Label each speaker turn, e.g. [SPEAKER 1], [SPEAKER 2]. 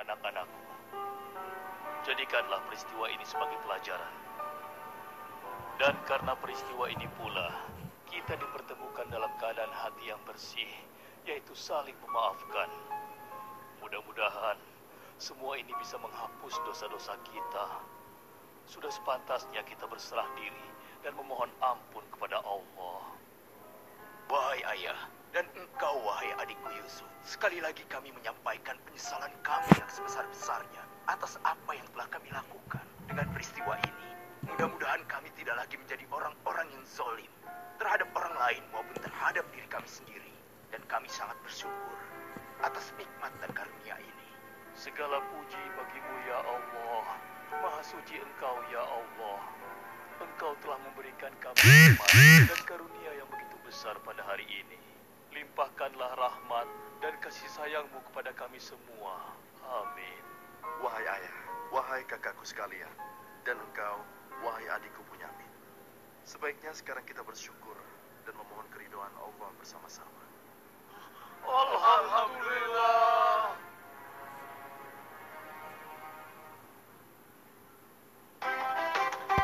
[SPEAKER 1] Anak-anakku, jadikanlah peristiwa ini sebagai pelajaran. Dan karena peristiwa ini pula, kita dipertemukan dalam keadaan hati yang bersih, yaitu saling memaafkan. Mudah-mudahan semua ini bisa menghapus dosa-dosa kita. Sudah sepantasnya kita berserah diri dan memohon ampun kepada Allah.
[SPEAKER 2] Wahai ayah, dan engkau wahai adikku Yusuf, sekali lagi kami menyampaikan penyesalan kami sebesar-besarnya atas apa yang telah kami lakukan. Dengan peristiwa ini, mudah-mudahan kami tidak lagi menjadi orang-orang yang zolim terhadap orang lain maupun terhadap diri kami sendiri. Dan kami sangat bersyukur atas nikmat dan karunia ini.
[SPEAKER 1] Segala puji bagimu ya Allah. Maha suci engkau ya Allah. Engkau telah memberikan kami nikmat dan karunia yang begitu besar pada hari ini. Limpahkanlah rahmat dan kasih sayangmu kepada kami semua.
[SPEAKER 3] Wahai kakakku sekalian, dan engkau, wahai adikku Bunyamin. Sebaiknya sekarang kita bersyukur dan memohon keridoan Allah bersama-sama.